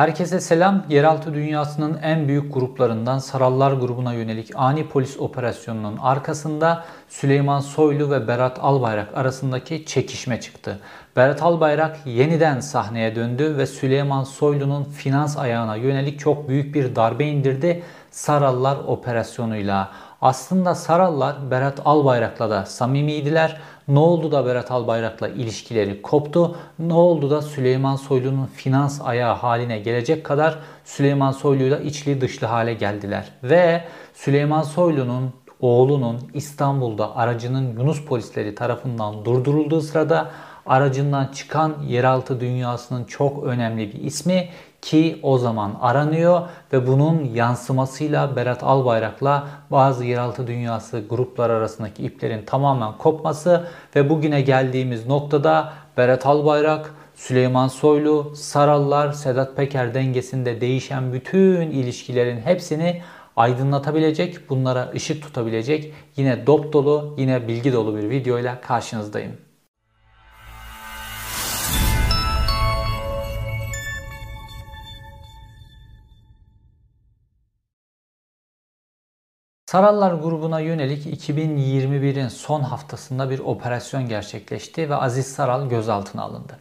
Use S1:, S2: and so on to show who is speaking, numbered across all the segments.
S1: Herkese selam. Yeraltı dünyasının en büyük gruplarından Sarallar grubuna yönelik ani polis operasyonunun arkasında Süleyman Soylu ve Berat Albayrak arasındaki çekişme çıktı. Berat Albayrak yeniden sahneye döndü ve Süleyman Soylu'nun finans ayağına yönelik çok büyük bir darbe indirdi Sarallar operasyonuyla. Aslında Sarallar Berat Albayrak'la da samimiydiler. Ne oldu da Berat Albayrak'la ilişkileri koptu? Ne oldu da Süleyman Soylu'nun finans ayağı haline gelecek kadar Süleyman Soylu'yla içli dışlı hale geldiler? Ve Süleyman Soylu'nun oğlunun İstanbul'da aracının Yunus polisleri tarafından durdurulduğu sırada aracından çıkan yeraltı dünyasının çok önemli bir ismi ki o zaman aranıyor ve bunun yansımasıyla Berat Albayrak'la bazı yeraltı dünyası gruplar arasındaki iplerin tamamen kopması ve bugüne geldiğimiz noktada Berat Albayrak, Süleyman Soylu, Sarallar, Sedat Peker dengesinde değişen bütün ilişkilerin hepsini aydınlatabilecek, bunlara ışık tutabilecek yine dop dolu, yine bilgi dolu bir videoyla karşınızdayım. Sarallar grubuna yönelik 2021'in son haftasında bir operasyon gerçekleşti ve Aziz Saral gözaltına alındı.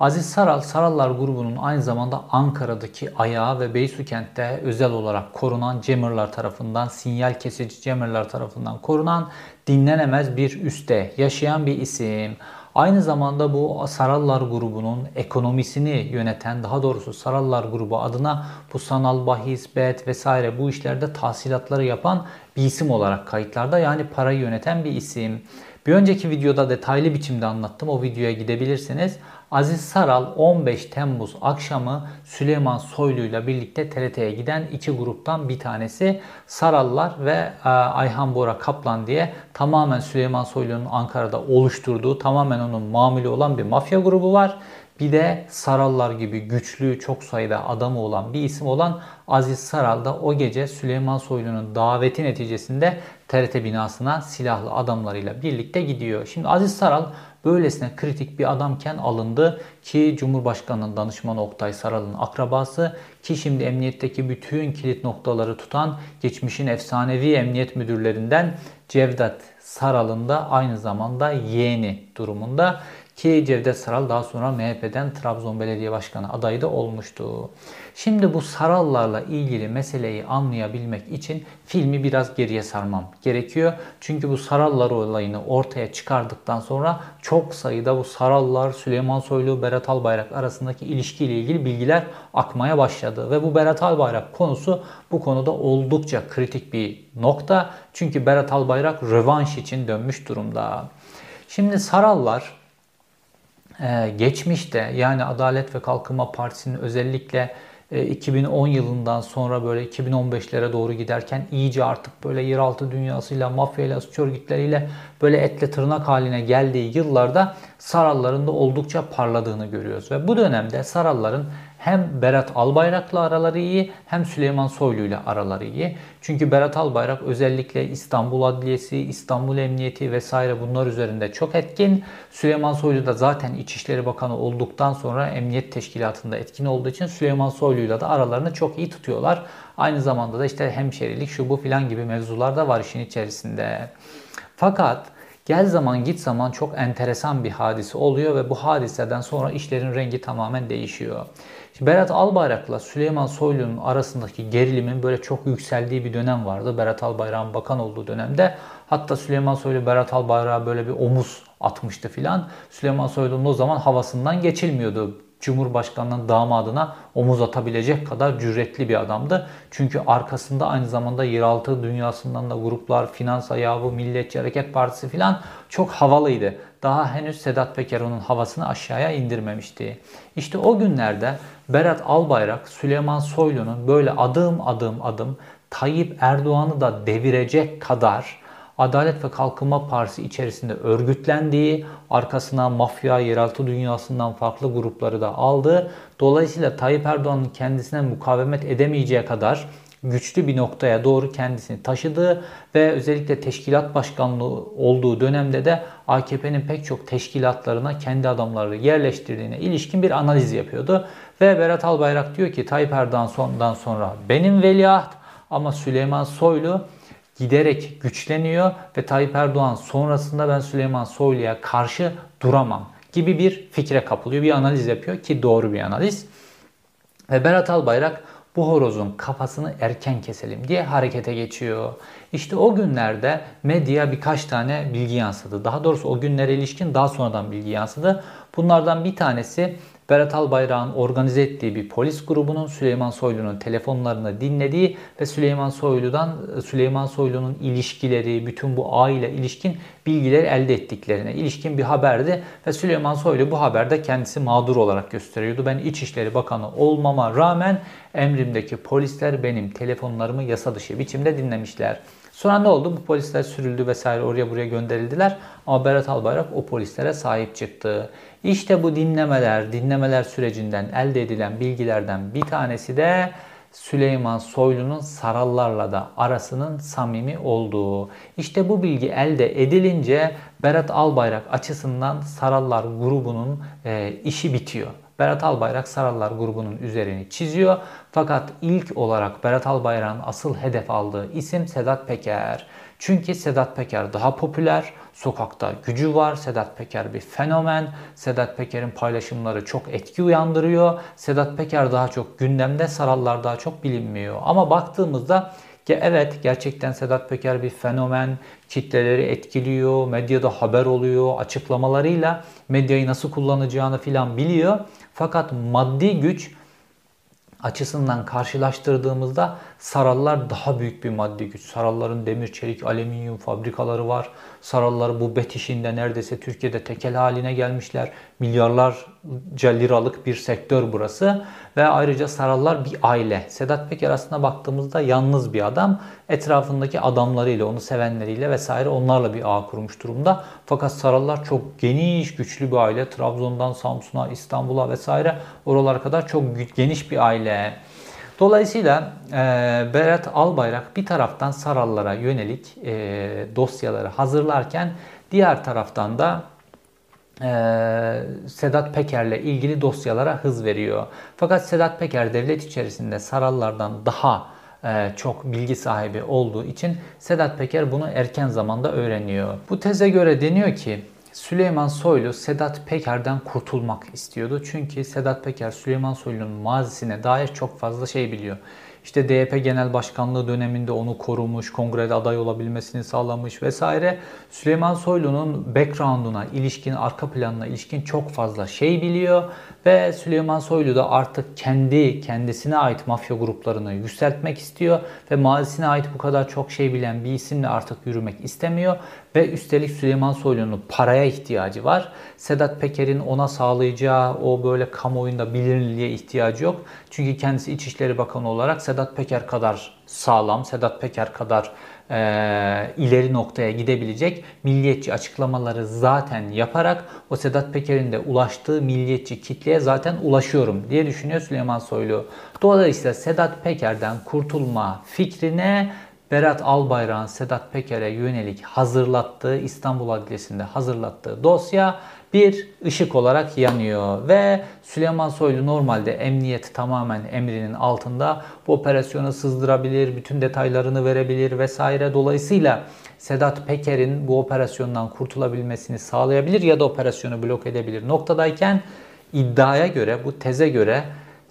S1: Aziz Saral, Sarallar grubunun aynı zamanda Ankara'daki ayağı ve Beysukent'te özel olarak korunan Cemerlar tarafından, sinyal kesici Cemerlar tarafından korunan dinlenemez bir üste yaşayan bir isim. Aynı zamanda bu Sarallar grubunun ekonomisini yöneten, daha doğrusu Sarallar grubu adına bu sanal bahis, bet vesaire bu işlerde tahsilatları yapan bir isim olarak kayıtlarda yani parayı yöneten bir isim. Bir önceki videoda detaylı biçimde anlattım. O videoya gidebilirsiniz. Aziz Saral 15 Temmuz akşamı Süleyman Soylu ile birlikte TRT'ye giden iki gruptan bir tanesi Sarallar ve e, Ayhan Bora Kaplan diye tamamen Süleyman Soylu'nun Ankara'da oluşturduğu tamamen onun mamülü olan bir mafya grubu var. Bir de Sarallar gibi güçlü, çok sayıda adamı olan bir isim olan Aziz Saral da o gece Süleyman Soylu'nun daveti neticesinde TRT binasına silahlı adamlarıyla birlikte gidiyor. Şimdi Aziz Saral böylesine kritik bir adamken alındı ki Cumhurbaşkanı'nın danışmanı Oktay Saral'ın akrabası ki şimdi emniyetteki bütün kilit noktaları tutan geçmişin efsanevi emniyet müdürlerinden Cevdet Saral'ın da aynı zamanda yeğeni durumunda. Ki Cevdet Saral daha sonra MHP'den Trabzon Belediye Başkanı adayı da olmuştu. Şimdi bu Sarallarla ilgili meseleyi anlayabilmek için filmi biraz geriye sarmam gerekiyor. Çünkü bu Sarallar olayını ortaya çıkardıktan sonra çok sayıda bu Sarallar, Süleyman Soylu, Berat Albayrak arasındaki ilişkiyle ilgili bilgiler akmaya başladı. Ve bu Berat Albayrak konusu bu konuda oldukça kritik bir nokta. Çünkü Berat Albayrak rövanş için dönmüş durumda. Şimdi Sarallar ee, geçmişte yani Adalet ve Kalkınma Partisi'nin özellikle 2010 e, yılından sonra böyle 2015'lere doğru giderken iyice artık böyle yeraltı dünyasıyla, mafyayla, suç örgütleriyle böyle etle tırnak haline geldiği yıllarda Saralların da oldukça parladığını görüyoruz. Ve bu dönemde Saralların hem Berat Albayrak'la araları iyi hem Süleyman Soylu ile araları iyi. Çünkü Berat Albayrak özellikle İstanbul Adliyesi, İstanbul Emniyeti vesaire bunlar üzerinde çok etkin. Süleyman Soylu da zaten İçişleri Bakanı olduktan sonra Emniyet Teşkilatı'nda etkin olduğu için Süleyman Soylu ile de aralarını çok iyi tutuyorlar. Aynı zamanda da işte hemşerilik şu bu filan gibi mevzular da var işin içerisinde. Fakat Gel zaman git zaman çok enteresan bir hadise oluyor ve bu hadiseden sonra işlerin rengi tamamen değişiyor. Berat Albayrak'la Süleyman Soylu'nun arasındaki gerilimin böyle çok yükseldiği bir dönem vardı. Berat Albayrak'ın bakan olduğu dönemde. Hatta Süleyman Soylu Berat Albayrak'a böyle bir omuz atmıştı filan. Süleyman Soylu'nun o zaman havasından geçilmiyordu. Cumhurbaşkanının damadına omuz atabilecek kadar cüretli bir adamdı. Çünkü arkasında aynı zamanda yeraltı dünyasından da gruplar, finans ayağı, Milliyetçi Hareket Partisi filan çok havalıydı. Daha henüz Sedat Peker onun havasını aşağıya indirmemişti. İşte o günlerde Berat Albayrak, Süleyman Soylu'nun böyle adım adım adım Tayyip Erdoğan'ı da devirecek kadar Adalet ve Kalkınma Partisi içerisinde örgütlendiği, arkasına mafya, yeraltı dünyasından farklı grupları da aldı. Dolayısıyla Tayyip Erdoğan'ın kendisine mukavemet edemeyeceği kadar güçlü bir noktaya doğru kendisini taşıdı ve özellikle teşkilat başkanlığı olduğu dönemde de AKP'nin pek çok teşkilatlarına kendi adamları yerleştirdiğine ilişkin bir analiz yapıyordu. Ve Berat Albayrak diyor ki Tayyip Erdoğan'dan sonra benim veliaht ama Süleyman Soylu giderek güçleniyor ve Tayyip Erdoğan sonrasında ben Süleyman Soylu'ya karşı duramam gibi bir fikre kapılıyor. Bir analiz yapıyor ki doğru bir analiz. Ve Berat Albayrak bu horozun kafasını erken keselim diye harekete geçiyor. İşte o günlerde medya birkaç tane bilgi yansıdı. Daha doğrusu o günlere ilişkin daha sonradan bilgi yansıdı. Bunlardan bir tanesi Berat Albayrak'ın organize ettiği bir polis grubunun Süleyman Soylu'nun telefonlarını dinlediği ve Süleyman Soylu'dan Süleyman Soylu'nun ilişkileri, bütün bu aile ilişkin bilgileri elde ettiklerine ilişkin bir haberdi ve Süleyman Soylu bu haberde kendisi mağdur olarak gösteriyordu. Ben İçişleri Bakanı olmama rağmen emrimdeki polisler benim telefonlarımı yasa dışı biçimde dinlemişler. Sonra ne oldu? Bu polisler sürüldü vesaire oraya buraya gönderildiler. Ama Berat Albayrak o polislere sahip çıktı. İşte bu dinlemeler, dinlemeler sürecinden elde edilen bilgilerden bir tanesi de Süleyman Soylu'nun Sarallarla da arasının samimi olduğu. İşte bu bilgi elde edilince Berat Albayrak açısından Sarallar grubunun e, işi bitiyor. Berat Albayrak Sarallar grubunun üzerini çiziyor. Fakat ilk olarak Berat Albayrak'ın asıl hedef aldığı isim Sedat Peker. Çünkü Sedat Peker daha popüler, sokakta gücü var. Sedat Peker bir fenomen. Sedat Peker'in paylaşımları çok etki uyandırıyor. Sedat Peker daha çok gündemde, Sarallar daha çok bilinmiyor. Ama baktığımızda ki evet gerçekten Sedat Peker bir fenomen, kitleleri etkiliyor, medyada haber oluyor, açıklamalarıyla medyayı nasıl kullanacağını filan biliyor. Fakat maddi güç açısından karşılaştırdığımızda Sarallar daha büyük bir maddi güç. Saralların demir, çelik, alüminyum fabrikaları var. Sarallar bu bet işinde neredeyse Türkiye'de tekel haline gelmişler. Milyarlarca liralık bir sektör burası. Ve ayrıca Sarallar bir aile. Sedat Peker aslında baktığımızda yalnız bir adam. Etrafındaki adamlarıyla, onu sevenleriyle vesaire onlarla bir ağ kurmuş durumda. Fakat Sarallar çok geniş, güçlü bir aile. Trabzon'dan Samsun'a, İstanbul'a vesaire oralara kadar çok geniş bir aile. Dolayısıyla e, Berat Albayrak bir taraftan Sarallara yönelik e, dosyaları hazırlarken diğer taraftan da e, Sedat Peker'le ilgili dosyalara hız veriyor. Fakat Sedat Peker devlet içerisinde Sarallardan daha e, çok bilgi sahibi olduğu için Sedat Peker bunu erken zamanda öğreniyor. Bu teze göre deniyor ki Süleyman Soylu Sedat Peker'den kurtulmak istiyordu. Çünkü Sedat Peker Süleyman Soylu'nun mazisine dair çok fazla şey biliyor. İşte DYP Genel Başkanlığı döneminde onu korumuş, kongrede aday olabilmesini sağlamış vesaire. Süleyman Soylu'nun background'una ilişkin, arka planına ilişkin çok fazla şey biliyor ve Süleyman Soylu da artık kendi kendisine ait mafya gruplarını yükseltmek istiyor ve mazisine ait bu kadar çok şey bilen bir isimle artık yürümek istemiyor ve üstelik Süleyman Soylu'nun paraya ihtiyacı var. Sedat Peker'in ona sağlayacağı o böyle kamuoyunda bilinirliğe ihtiyacı yok. Çünkü kendisi İçişleri Bakanı olarak Sedat Peker kadar sağlam, Sedat Peker kadar e, ileri noktaya gidebilecek milliyetçi açıklamaları zaten yaparak o Sedat Peker'in de ulaştığı milliyetçi kitleye zaten ulaşıyorum diye düşünüyor Süleyman Soylu. Dolayısıyla Sedat Peker'den kurtulma fikrine Berat Albayrak'ın Sedat Peker'e yönelik hazırlattığı İstanbul Adliyesi'nde hazırlattığı dosya bir ışık olarak yanıyor ve Süleyman Soylu normalde emniyet tamamen emrinin altında bu operasyonu sızdırabilir, bütün detaylarını verebilir vesaire. Dolayısıyla Sedat Peker'in bu operasyondan kurtulabilmesini sağlayabilir ya da operasyonu blok edebilir noktadayken iddiaya göre, bu teze göre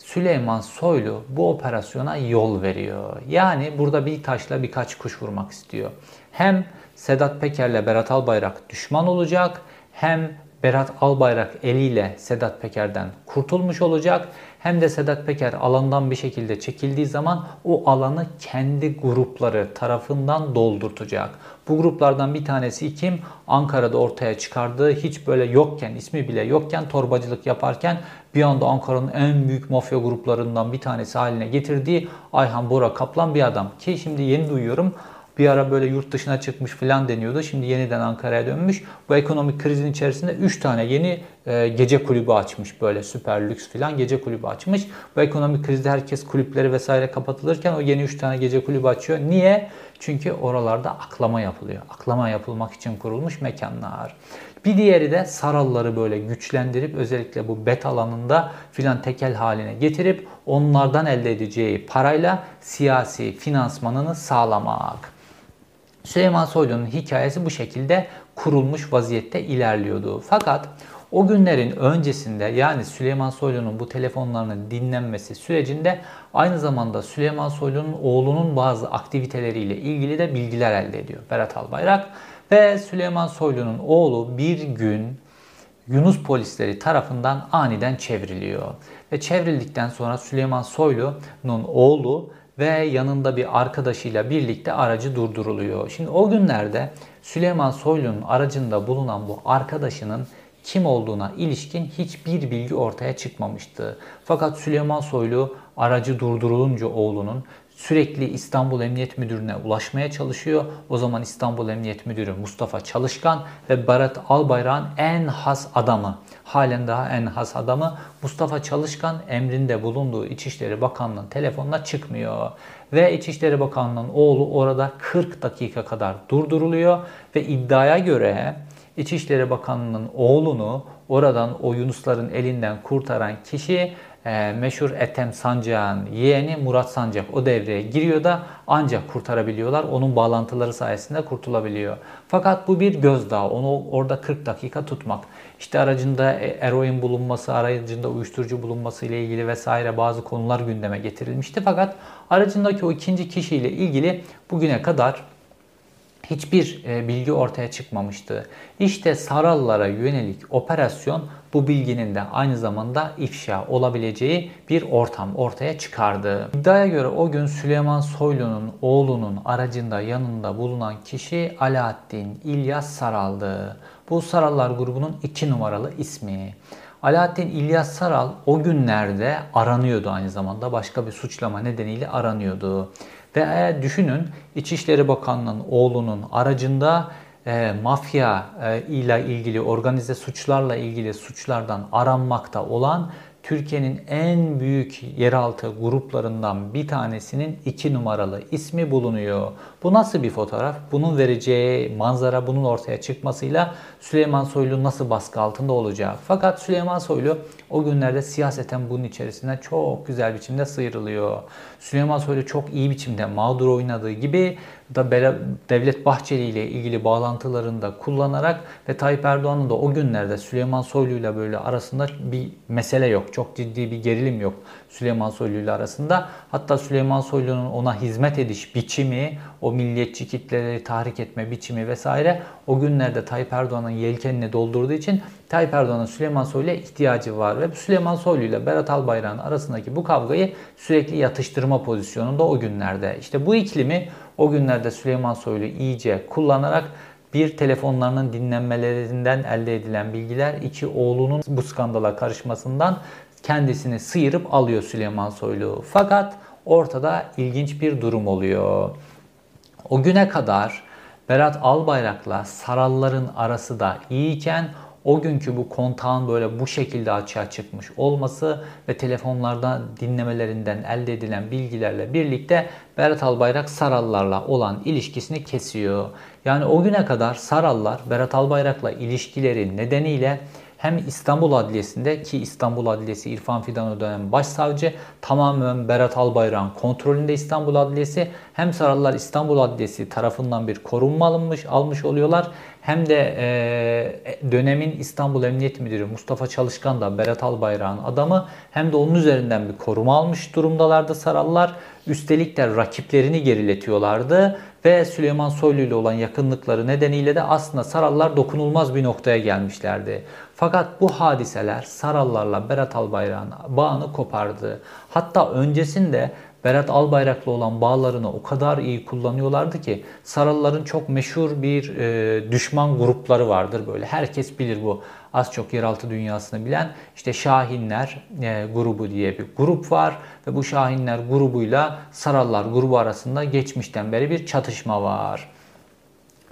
S1: Süleyman Soylu bu operasyona yol veriyor. Yani burada bir taşla birkaç kuş vurmak istiyor. Hem Sedat Peker'le Berat Albayrak düşman olacak hem Berat Albayrak eliyle Sedat Peker'den kurtulmuş olacak. Hem de Sedat Peker alandan bir şekilde çekildiği zaman o alanı kendi grupları tarafından doldurtacak. Bu gruplardan bir tanesi kim? Ankara'da ortaya çıkardığı hiç böyle yokken, ismi bile yokken torbacılık yaparken bir anda Ankara'nın en büyük mafya gruplarından bir tanesi haline getirdiği Ayhan Bora Kaplan bir adam. Ki şimdi yeni duyuyorum bir ara böyle yurt dışına çıkmış falan deniyordu. Şimdi yeniden Ankara'ya dönmüş. Bu ekonomik krizin içerisinde 3 tane yeni e, gece kulübü açmış böyle süper lüks filan gece kulübü açmış. Bu ekonomik krizde herkes kulüpleri vesaire kapatılırken o yeni 3 tane gece kulübü açıyor. Niye? Çünkü oralarda aklama yapılıyor. Aklama yapılmak için kurulmuş mekanlar. Bir diğeri de saralları böyle güçlendirip özellikle bu bet alanında filan tekel haline getirip onlardan elde edeceği parayla siyasi finansmanını sağlamak. Süleyman Soylu'nun hikayesi bu şekilde kurulmuş vaziyette ilerliyordu. Fakat o günlerin öncesinde yani Süleyman Soylu'nun bu telefonlarının dinlenmesi sürecinde aynı zamanda Süleyman Soylu'nun oğlunun bazı aktiviteleriyle ilgili de bilgiler elde ediyor Berat Albayrak. Ve Süleyman Soylu'nun oğlu bir gün Yunus polisleri tarafından aniden çevriliyor. Ve çevrildikten sonra Süleyman Soylu'nun oğlu ve yanında bir arkadaşıyla birlikte aracı durduruluyor. Şimdi o günlerde Süleyman Soylu'nun aracında bulunan bu arkadaşının kim olduğuna ilişkin hiçbir bilgi ortaya çıkmamıştı. Fakat Süleyman Soylu aracı durdurulunca oğlunun sürekli İstanbul Emniyet Müdürü'ne ulaşmaya çalışıyor. O zaman İstanbul Emniyet Müdürü Mustafa Çalışkan ve Berat Albayrak'ın en has adamı, halen daha en has adamı Mustafa Çalışkan emrinde bulunduğu İçişleri Bakanlığı'nın telefonuna çıkmıyor. Ve İçişleri Bakanlığı'nın oğlu orada 40 dakika kadar durduruluyor ve iddiaya göre İçişleri Bakanlığı'nın oğlunu oradan o Yunusların elinden kurtaran kişi e, meşhur Ethem Sancak'ın yeğeni Murat Sancak o devreye giriyor da ancak kurtarabiliyorlar. Onun bağlantıları sayesinde kurtulabiliyor. Fakat bu bir gözdağı. Onu orada 40 dakika tutmak. İşte aracında e, eroin bulunması, aracında uyuşturucu bulunması ile ilgili vesaire bazı konular gündeme getirilmişti. Fakat aracındaki o ikinci kişiyle ilgili bugüne kadar hiçbir e, bilgi ortaya çıkmamıştı. İşte Sarallara yönelik operasyon bu bilginin de aynı zamanda ifşa olabileceği bir ortam ortaya çıkardı. İddiaya göre o gün Süleyman Soylu'nun oğlunun aracında yanında bulunan kişi Alaaddin İlyas Saral'dı. Bu Sarallar grubunun iki numaralı ismi. Alaaddin İlyas Saral o günlerde aranıyordu aynı zamanda. Başka bir suçlama nedeniyle aranıyordu. Ve düşünün İçişleri Bakanlığı'nın oğlunun aracında e, mafya e, ile ilgili organize suçlarla ilgili suçlardan aranmakta olan Türkiye'nin en büyük yeraltı gruplarından bir tanesinin iki numaralı ismi bulunuyor. Bu nasıl bir fotoğraf? Bunun vereceği manzara, bunun ortaya çıkmasıyla Süleyman Soylu nasıl baskı altında olacak? Fakat Süleyman Soylu o günlerde siyaseten bunun içerisinden çok güzel biçimde sıyrılıyor. Süleyman Soylu çok iyi biçimde mağdur oynadığı gibi da Devlet Bahçeli ile ilgili bağlantılarını da kullanarak ve Tayyip Erdoğan'ın da o günlerde Süleyman Soylu ile böyle arasında bir mesele yok. Çok ciddi bir gerilim yok Süleyman Soylu ile arasında. Hatta Süleyman Soylu'nun ona hizmet ediş biçimi, o milliyetçi kitleleri tahrik etme biçimi vesaire o günlerde Tayyip Erdoğan'ın yelkenini doldurduğu için Tayyip Erdoğan'ın Süleyman Soylu'ya ihtiyacı var ve Süleyman Soylu ile Berat Albayrak'ın arasındaki bu kavgayı sürekli yatıştırma pozisyonunda o günlerde. İşte bu iklimi o günlerde Süleyman Soylu iyice kullanarak bir telefonlarının dinlenmelerinden elde edilen bilgiler iki oğlunun bu skandala karışmasından kendisini sıyırıp alıyor Süleyman Soylu. Fakat ortada ilginç bir durum oluyor. O güne kadar Berat Albayrak'la Saralların arası da iyiyken o günkü bu kontağın böyle bu şekilde açığa çıkmış olması ve telefonlarda dinlemelerinden elde edilen bilgilerle birlikte Berat Albayrak Sarallarla olan ilişkisini kesiyor. Yani o güne kadar Sarallar Berat Albayrak'la ilişkileri nedeniyle hem İstanbul Adliyesi'nde ki İstanbul Adliyesi İrfan Fidan dönem başsavcı tamamen Berat Albayrak'ın kontrolünde İstanbul Adliyesi hem Sarallar İstanbul Adliyesi tarafından bir korunma alınmış almış oluyorlar hem de e, dönemin İstanbul Emniyet Müdürü Mustafa Çalışkan da Berat Albayrak'ın adamı hem de onun üzerinden bir koruma almış durumdalardı Sarallar. Üstelik de rakiplerini geriletiyorlardı ve Süleyman Soylu ile olan yakınlıkları nedeniyle de aslında Sarallar dokunulmaz bir noktaya gelmişlerdi. Fakat bu hadiseler Sarallarla Berat Albayrak'ın bağını kopardı. Hatta öncesinde Berat Albayrak'la olan bağlarını o kadar iyi kullanıyorlardı ki Saralların çok meşhur bir e, düşman grupları vardır böyle. Herkes bilir bu az çok yeraltı dünyasını bilen işte Şahinler e, grubu diye bir grup var ve bu Şahinler grubuyla Sarallar grubu arasında geçmişten beri bir çatışma var.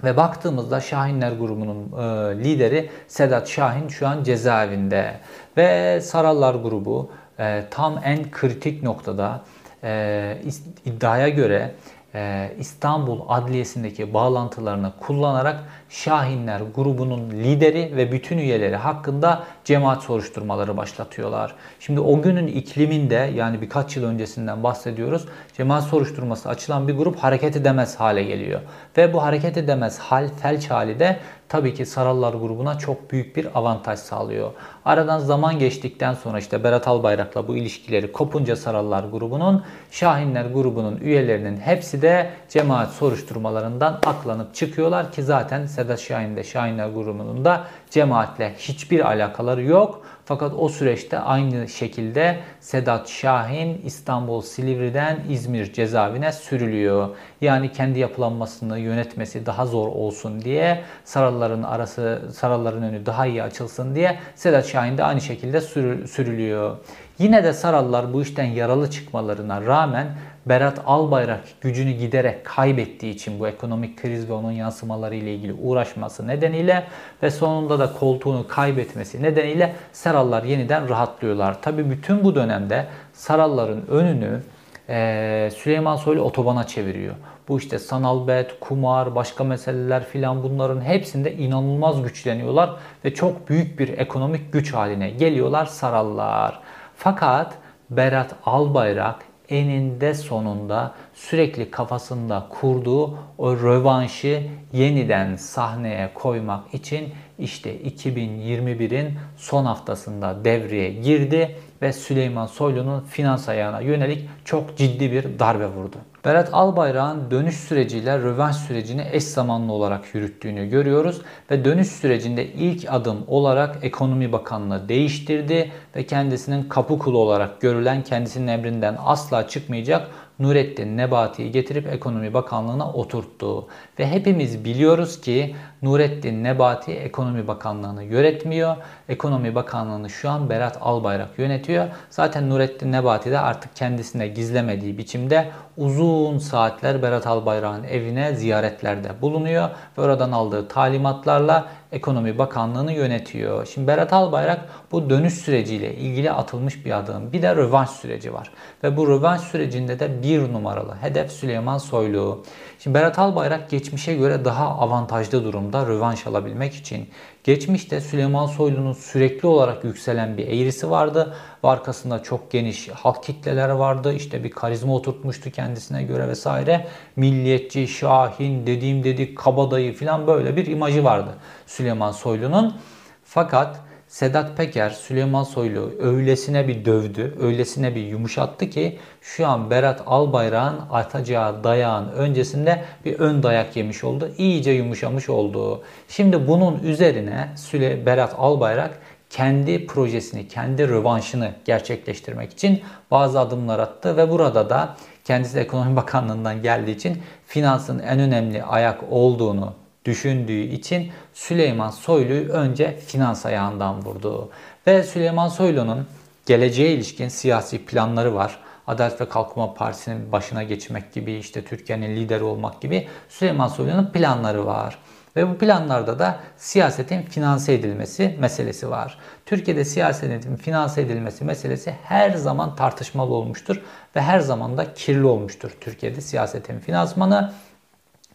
S1: Ve baktığımızda Şahinler grubunun e, lideri Sedat Şahin şu an cezaevinde. Ve Sarallar grubu e, tam en kritik noktada e, iddiaya göre e, İstanbul Adliyesi'ndeki bağlantılarını kullanarak Şahinler grubunun lideri ve bütün üyeleri hakkında cemaat soruşturmaları başlatıyorlar. Şimdi o günün ikliminde yani birkaç yıl öncesinden bahsediyoruz. Cemaat soruşturması açılan bir grup hareket edemez hale geliyor. Ve bu hareket edemez hal felç hali de tabii ki Sarallar grubuna çok büyük bir avantaj sağlıyor. Aradan zaman geçtikten sonra işte Berat Albayrak'la bu ilişkileri kopunca Sarallar grubunun, Şahinler grubunun üyelerinin hepsi de cemaat soruşturmalarından aklanıp çıkıyorlar ki zaten Sedat Şahin de Şahinler grubunun da cemaatle hiçbir alakaları yok. Fakat o süreçte aynı şekilde Sedat Şahin İstanbul Silivri'den İzmir cezaevine sürülüyor. Yani kendi yapılanmasını yönetmesi daha zor olsun diye Saralların arası Saralların önü daha iyi açılsın diye Sedat Şahin de aynı şekilde sürülüyor. Yine de Sarallar bu işten yaralı çıkmalarına rağmen Berat Albayrak gücünü giderek kaybettiği için bu ekonomik kriz ve onun yansımaları ile ilgili uğraşması nedeniyle ve sonunda da koltuğunu kaybetmesi nedeniyle Sarallar yeniden rahatlıyorlar. Tabi bütün bu dönemde Saralların önünü e, Süleyman Soylu otobana çeviriyor. Bu işte sanal bet, kumar, başka meseleler filan bunların hepsinde inanılmaz güçleniyorlar ve çok büyük bir ekonomik güç haline geliyorlar Sarallar. Fakat Berat Albayrak eninde sonunda sürekli kafasında kurduğu o rövanşı yeniden sahneye koymak için işte 2021'in son haftasında devreye girdi ve Süleyman Soylu'nun finans ayağına yönelik çok ciddi bir darbe vurdu. Berat Albayrak'ın dönüş süreciyle rövanş sürecini eş zamanlı olarak yürüttüğünü görüyoruz ve dönüş sürecinde ilk adım olarak Ekonomi Bakanlığı değiştirdi ve kendisinin kapı kulu olarak görülen kendisinin emrinden asla çıkmayacak Nurettin Nebati'yi getirip Ekonomi Bakanlığı'na oturttu. Ve hepimiz biliyoruz ki Nurettin Nebati Ekonomi Bakanlığı'nı yönetmiyor. Ekonomi Bakanlığı'nı şu an Berat Albayrak yönetiyor. Zaten Nurettin Nebati de artık kendisine gizlemediği biçimde uzun saatler Berat Albayrak'ın evine ziyaretlerde bulunuyor ve oradan aldığı talimatlarla Ekonomi Bakanlığı'nı yönetiyor. Şimdi Berat Albayrak bu dönüş süreciyle ilgili atılmış bir adım. Bir de rövanş süreci var. Ve bu rövanş sürecinde de bir numaralı hedef Süleyman Soylu. Şimdi Berat Albayrak geçmişe göre daha avantajlı durumda rövanş alabilmek için. Geçmişte Süleyman Soylu'nun sürekli olarak yükselen bir eğrisi vardı arkasında çok geniş halk kitleler vardı. İşte bir karizma oturtmuştu kendisine göre vesaire. Milliyetçi, şahin, dediğim dedik, kabadayı falan böyle bir imajı vardı Süleyman Soylu'nun. Fakat Sedat Peker Süleyman Soylu öylesine bir dövdü, öylesine bir yumuşattı ki şu an Berat Albayrak'ın atacağı dayağın öncesinde bir ön dayak yemiş oldu. İyice yumuşamış oldu. Şimdi bunun üzerine Süle Berat Albayrak kendi projesini, kendi rövanşını gerçekleştirmek için bazı adımlar attı ve burada da kendisi Ekonomi Bakanlığı'ndan geldiği için finansın en önemli ayak olduğunu düşündüğü için Süleyman Soylu'yu önce finans ayağından vurdu. Ve Süleyman Soylu'nun geleceğe ilişkin siyasi planları var. Adalet ve Kalkınma Partisi'nin başına geçmek gibi, işte Türkiye'nin lideri olmak gibi Süleyman Soylu'nun planları var. Ve bu planlarda da siyasetin finanse edilmesi meselesi var. Türkiye'de siyasetin finanse edilmesi meselesi her zaman tartışmalı olmuştur ve her zaman da kirli olmuştur. Türkiye'de siyasetin finansmanı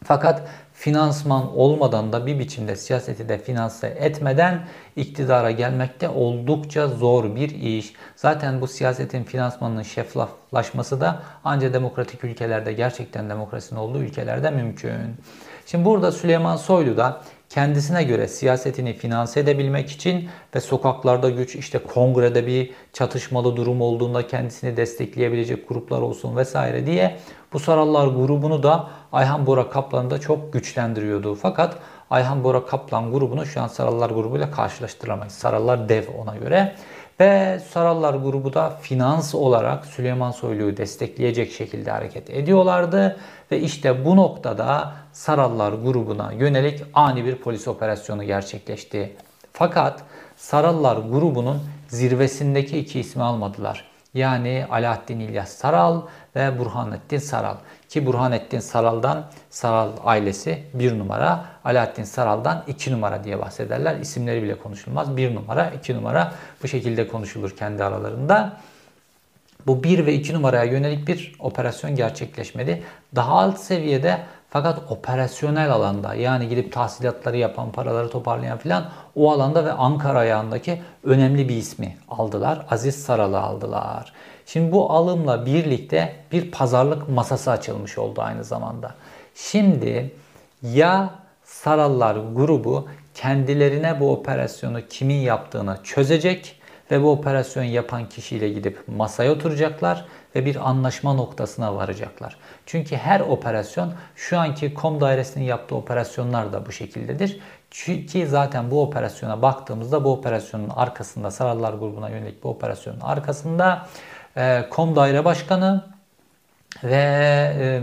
S1: fakat finansman olmadan da bir biçimde siyaseti de finanse etmeden iktidara gelmek de oldukça zor bir iş. Zaten bu siyasetin finansmanının şeffaflaşması da ancak demokratik ülkelerde gerçekten demokrasinin olduğu ülkelerde mümkün. Şimdi burada Süleyman Soylu da kendisine göre siyasetini finanse edebilmek için ve sokaklarda güç işte kongrede bir çatışmalı durum olduğunda kendisini destekleyebilecek gruplar olsun vesaire diye bu Sarallar grubunu da Ayhan Bora Kaplan'ı da çok güçlendiriyordu. Fakat Ayhan Bora Kaplan grubunu şu an Sarallar grubuyla karşılaştıramayız. Sarallar dev ona göre. Ve Sarallar grubu da finans olarak Süleyman Soylu'yu destekleyecek şekilde hareket ediyorlardı. Ve işte bu noktada Sarallar grubuna yönelik ani bir polis operasyonu gerçekleşti. Fakat Sarallar grubunun zirvesindeki iki ismi almadılar. Yani Alaaddin İlyas Saral ve Burhanettin Saral. Ki Burhanettin Saral'dan Saral ailesi bir numara, Alaaddin Saral'dan iki numara diye bahsederler. İsimleri bile konuşulmaz. Bir numara, iki numara bu şekilde konuşulur kendi aralarında. Bu 1 ve 2 numaraya yönelik bir operasyon gerçekleşmedi. Daha alt seviyede fakat operasyonel alanda yani gidip tahsilatları yapan, paraları toparlayan filan o alanda ve Ankara ayağındaki önemli bir ismi aldılar. Aziz Saral'ı aldılar. Şimdi bu alımla birlikte bir pazarlık masası açılmış oldu aynı zamanda. Şimdi ya Sarallar grubu kendilerine bu operasyonu kimin yaptığını çözecek ve bu operasyon yapan kişiyle gidip masaya oturacaklar ve bir anlaşma noktasına varacaklar. Çünkü her operasyon şu anki kom dairesinin yaptığı operasyonlar da bu şekildedir. Çünkü zaten bu operasyona baktığımızda bu operasyonun arkasında Sarallar grubuna yönelik bu operasyonun arkasında e, kom daire başkanı ve e,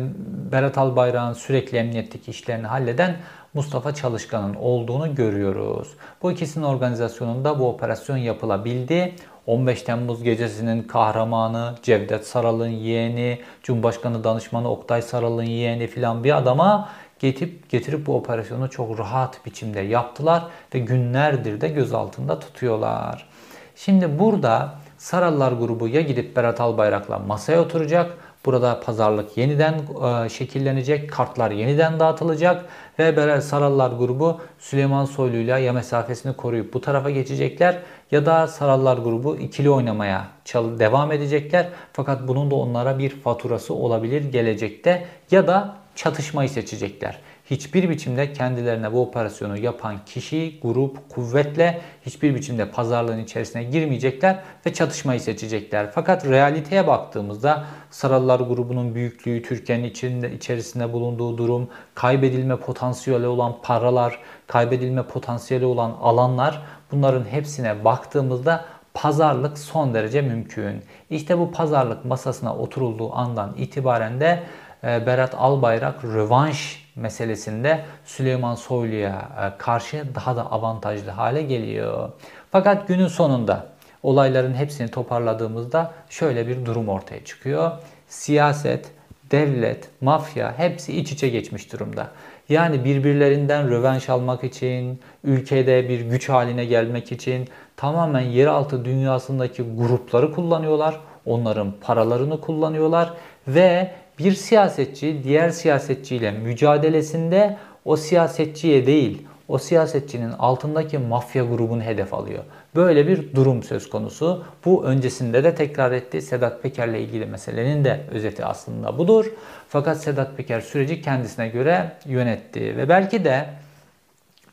S1: Berat Albayrak'ın sürekli emniyetteki işlerini halleden Mustafa Çalışkan'ın olduğunu görüyoruz. Bu ikisinin organizasyonunda bu operasyon yapılabildi. 15 Temmuz gecesinin kahramanı Cevdet Saral'ın yeğeni, Cumhurbaşkanı danışmanı Oktay Saral'ın yeğeni filan bir adama getirip getirip bu operasyonu çok rahat biçimde yaptılar ve günlerdir de gözaltında tutuyorlar. Şimdi burada Sarallar grubu ya gidip Berat Albayrak'la masaya oturacak Burada pazarlık yeniden e, şekillenecek, kartlar yeniden dağıtılacak ve Berel Sarallar grubu Süleyman Soylu ile ya mesafesini koruyup bu tarafa geçecekler ya da Sarallar grubu ikili oynamaya devam edecekler. Fakat bunun da onlara bir faturası olabilir gelecekte ya da çatışmayı seçecekler hiçbir biçimde kendilerine bu operasyonu yapan kişi, grup, kuvvetle hiçbir biçimde pazarlığın içerisine girmeyecekler ve çatışmayı seçecekler. Fakat realiteye baktığımızda Sarallar grubunun büyüklüğü, Türkiye'nin içinde, içerisinde bulunduğu durum, kaybedilme potansiyeli olan paralar, kaybedilme potansiyeli olan alanlar bunların hepsine baktığımızda pazarlık son derece mümkün. İşte bu pazarlık masasına oturulduğu andan itibaren de e, Berat Albayrak rövanş meselesinde Süleyman Soylu'ya e, karşı daha da avantajlı hale geliyor. Fakat günün sonunda olayların hepsini toparladığımızda şöyle bir durum ortaya çıkıyor. Siyaset, devlet, mafya hepsi iç içe geçmiş durumda. Yani birbirlerinden rövanş almak için, ülkede bir güç haline gelmek için tamamen yeraltı dünyasındaki grupları kullanıyorlar. Onların paralarını kullanıyorlar ve bir siyasetçi diğer siyasetçiyle mücadelesinde o siyasetçiye değil, o siyasetçinin altındaki mafya grubunu hedef alıyor. Böyle bir durum söz konusu. Bu öncesinde de tekrar etti. Sedat Peker'le ilgili meselenin de özeti aslında budur. Fakat Sedat Peker süreci kendisine göre yönetti ve belki de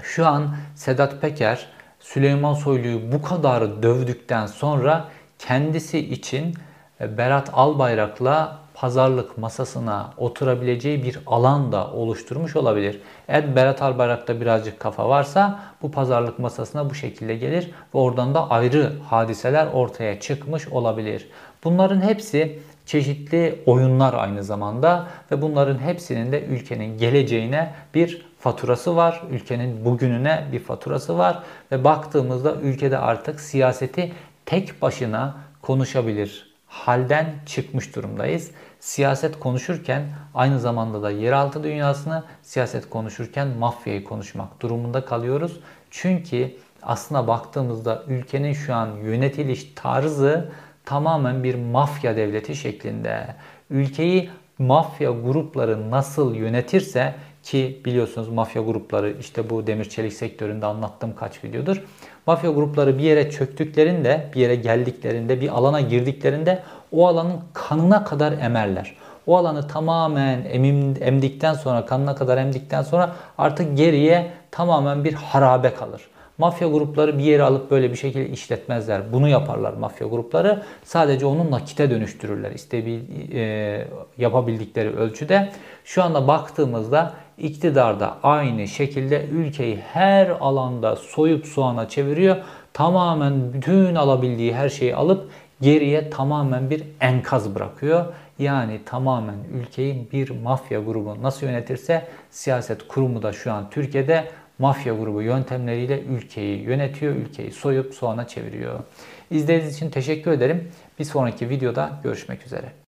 S1: şu an Sedat Peker Süleyman Soylu'yu bu kadar dövdükten sonra kendisi için Berat Albayrak'la pazarlık masasına oturabileceği bir alan da oluşturmuş olabilir. Eğer Berat Albayrak'ta birazcık kafa varsa bu pazarlık masasına bu şekilde gelir ve oradan da ayrı hadiseler ortaya çıkmış olabilir. Bunların hepsi çeşitli oyunlar aynı zamanda ve bunların hepsinin de ülkenin geleceğine bir faturası var. Ülkenin bugününe bir faturası var ve baktığımızda ülkede artık siyaseti tek başına konuşabilir halden çıkmış durumdayız. Siyaset konuşurken aynı zamanda da yeraltı dünyasını, siyaset konuşurken mafyayı konuşmak durumunda kalıyoruz. Çünkü aslına baktığımızda ülkenin şu an yönetiliş tarzı tamamen bir mafya devleti şeklinde. Ülkeyi mafya grupları nasıl yönetirse ki biliyorsunuz mafya grupları işte bu demir çelik sektöründe anlattığım kaç videodur. Mafya grupları bir yere çöktüklerinde, bir yere geldiklerinde, bir alana girdiklerinde o alanın kanına kadar emerler. O alanı tamamen emim, emdikten sonra, kanına kadar emdikten sonra artık geriye tamamen bir harabe kalır. Mafya grupları bir yere alıp böyle bir şekilde işletmezler. Bunu yaparlar mafya grupları. Sadece onu nakite dönüştürürler. İstebil, e, yapabildikleri ölçüde. Şu anda baktığımızda iktidarda aynı şekilde ülkeyi her alanda soyup soğana çeviriyor. Tamamen bütün alabildiği her şeyi alıp geriye tamamen bir enkaz bırakıyor. Yani tamamen ülkeyi bir mafya grubu nasıl yönetirse siyaset kurumu da şu an Türkiye'de mafya grubu yöntemleriyle ülkeyi yönetiyor, ülkeyi soyup soğana çeviriyor. İzlediğiniz için teşekkür ederim. Bir sonraki videoda görüşmek üzere.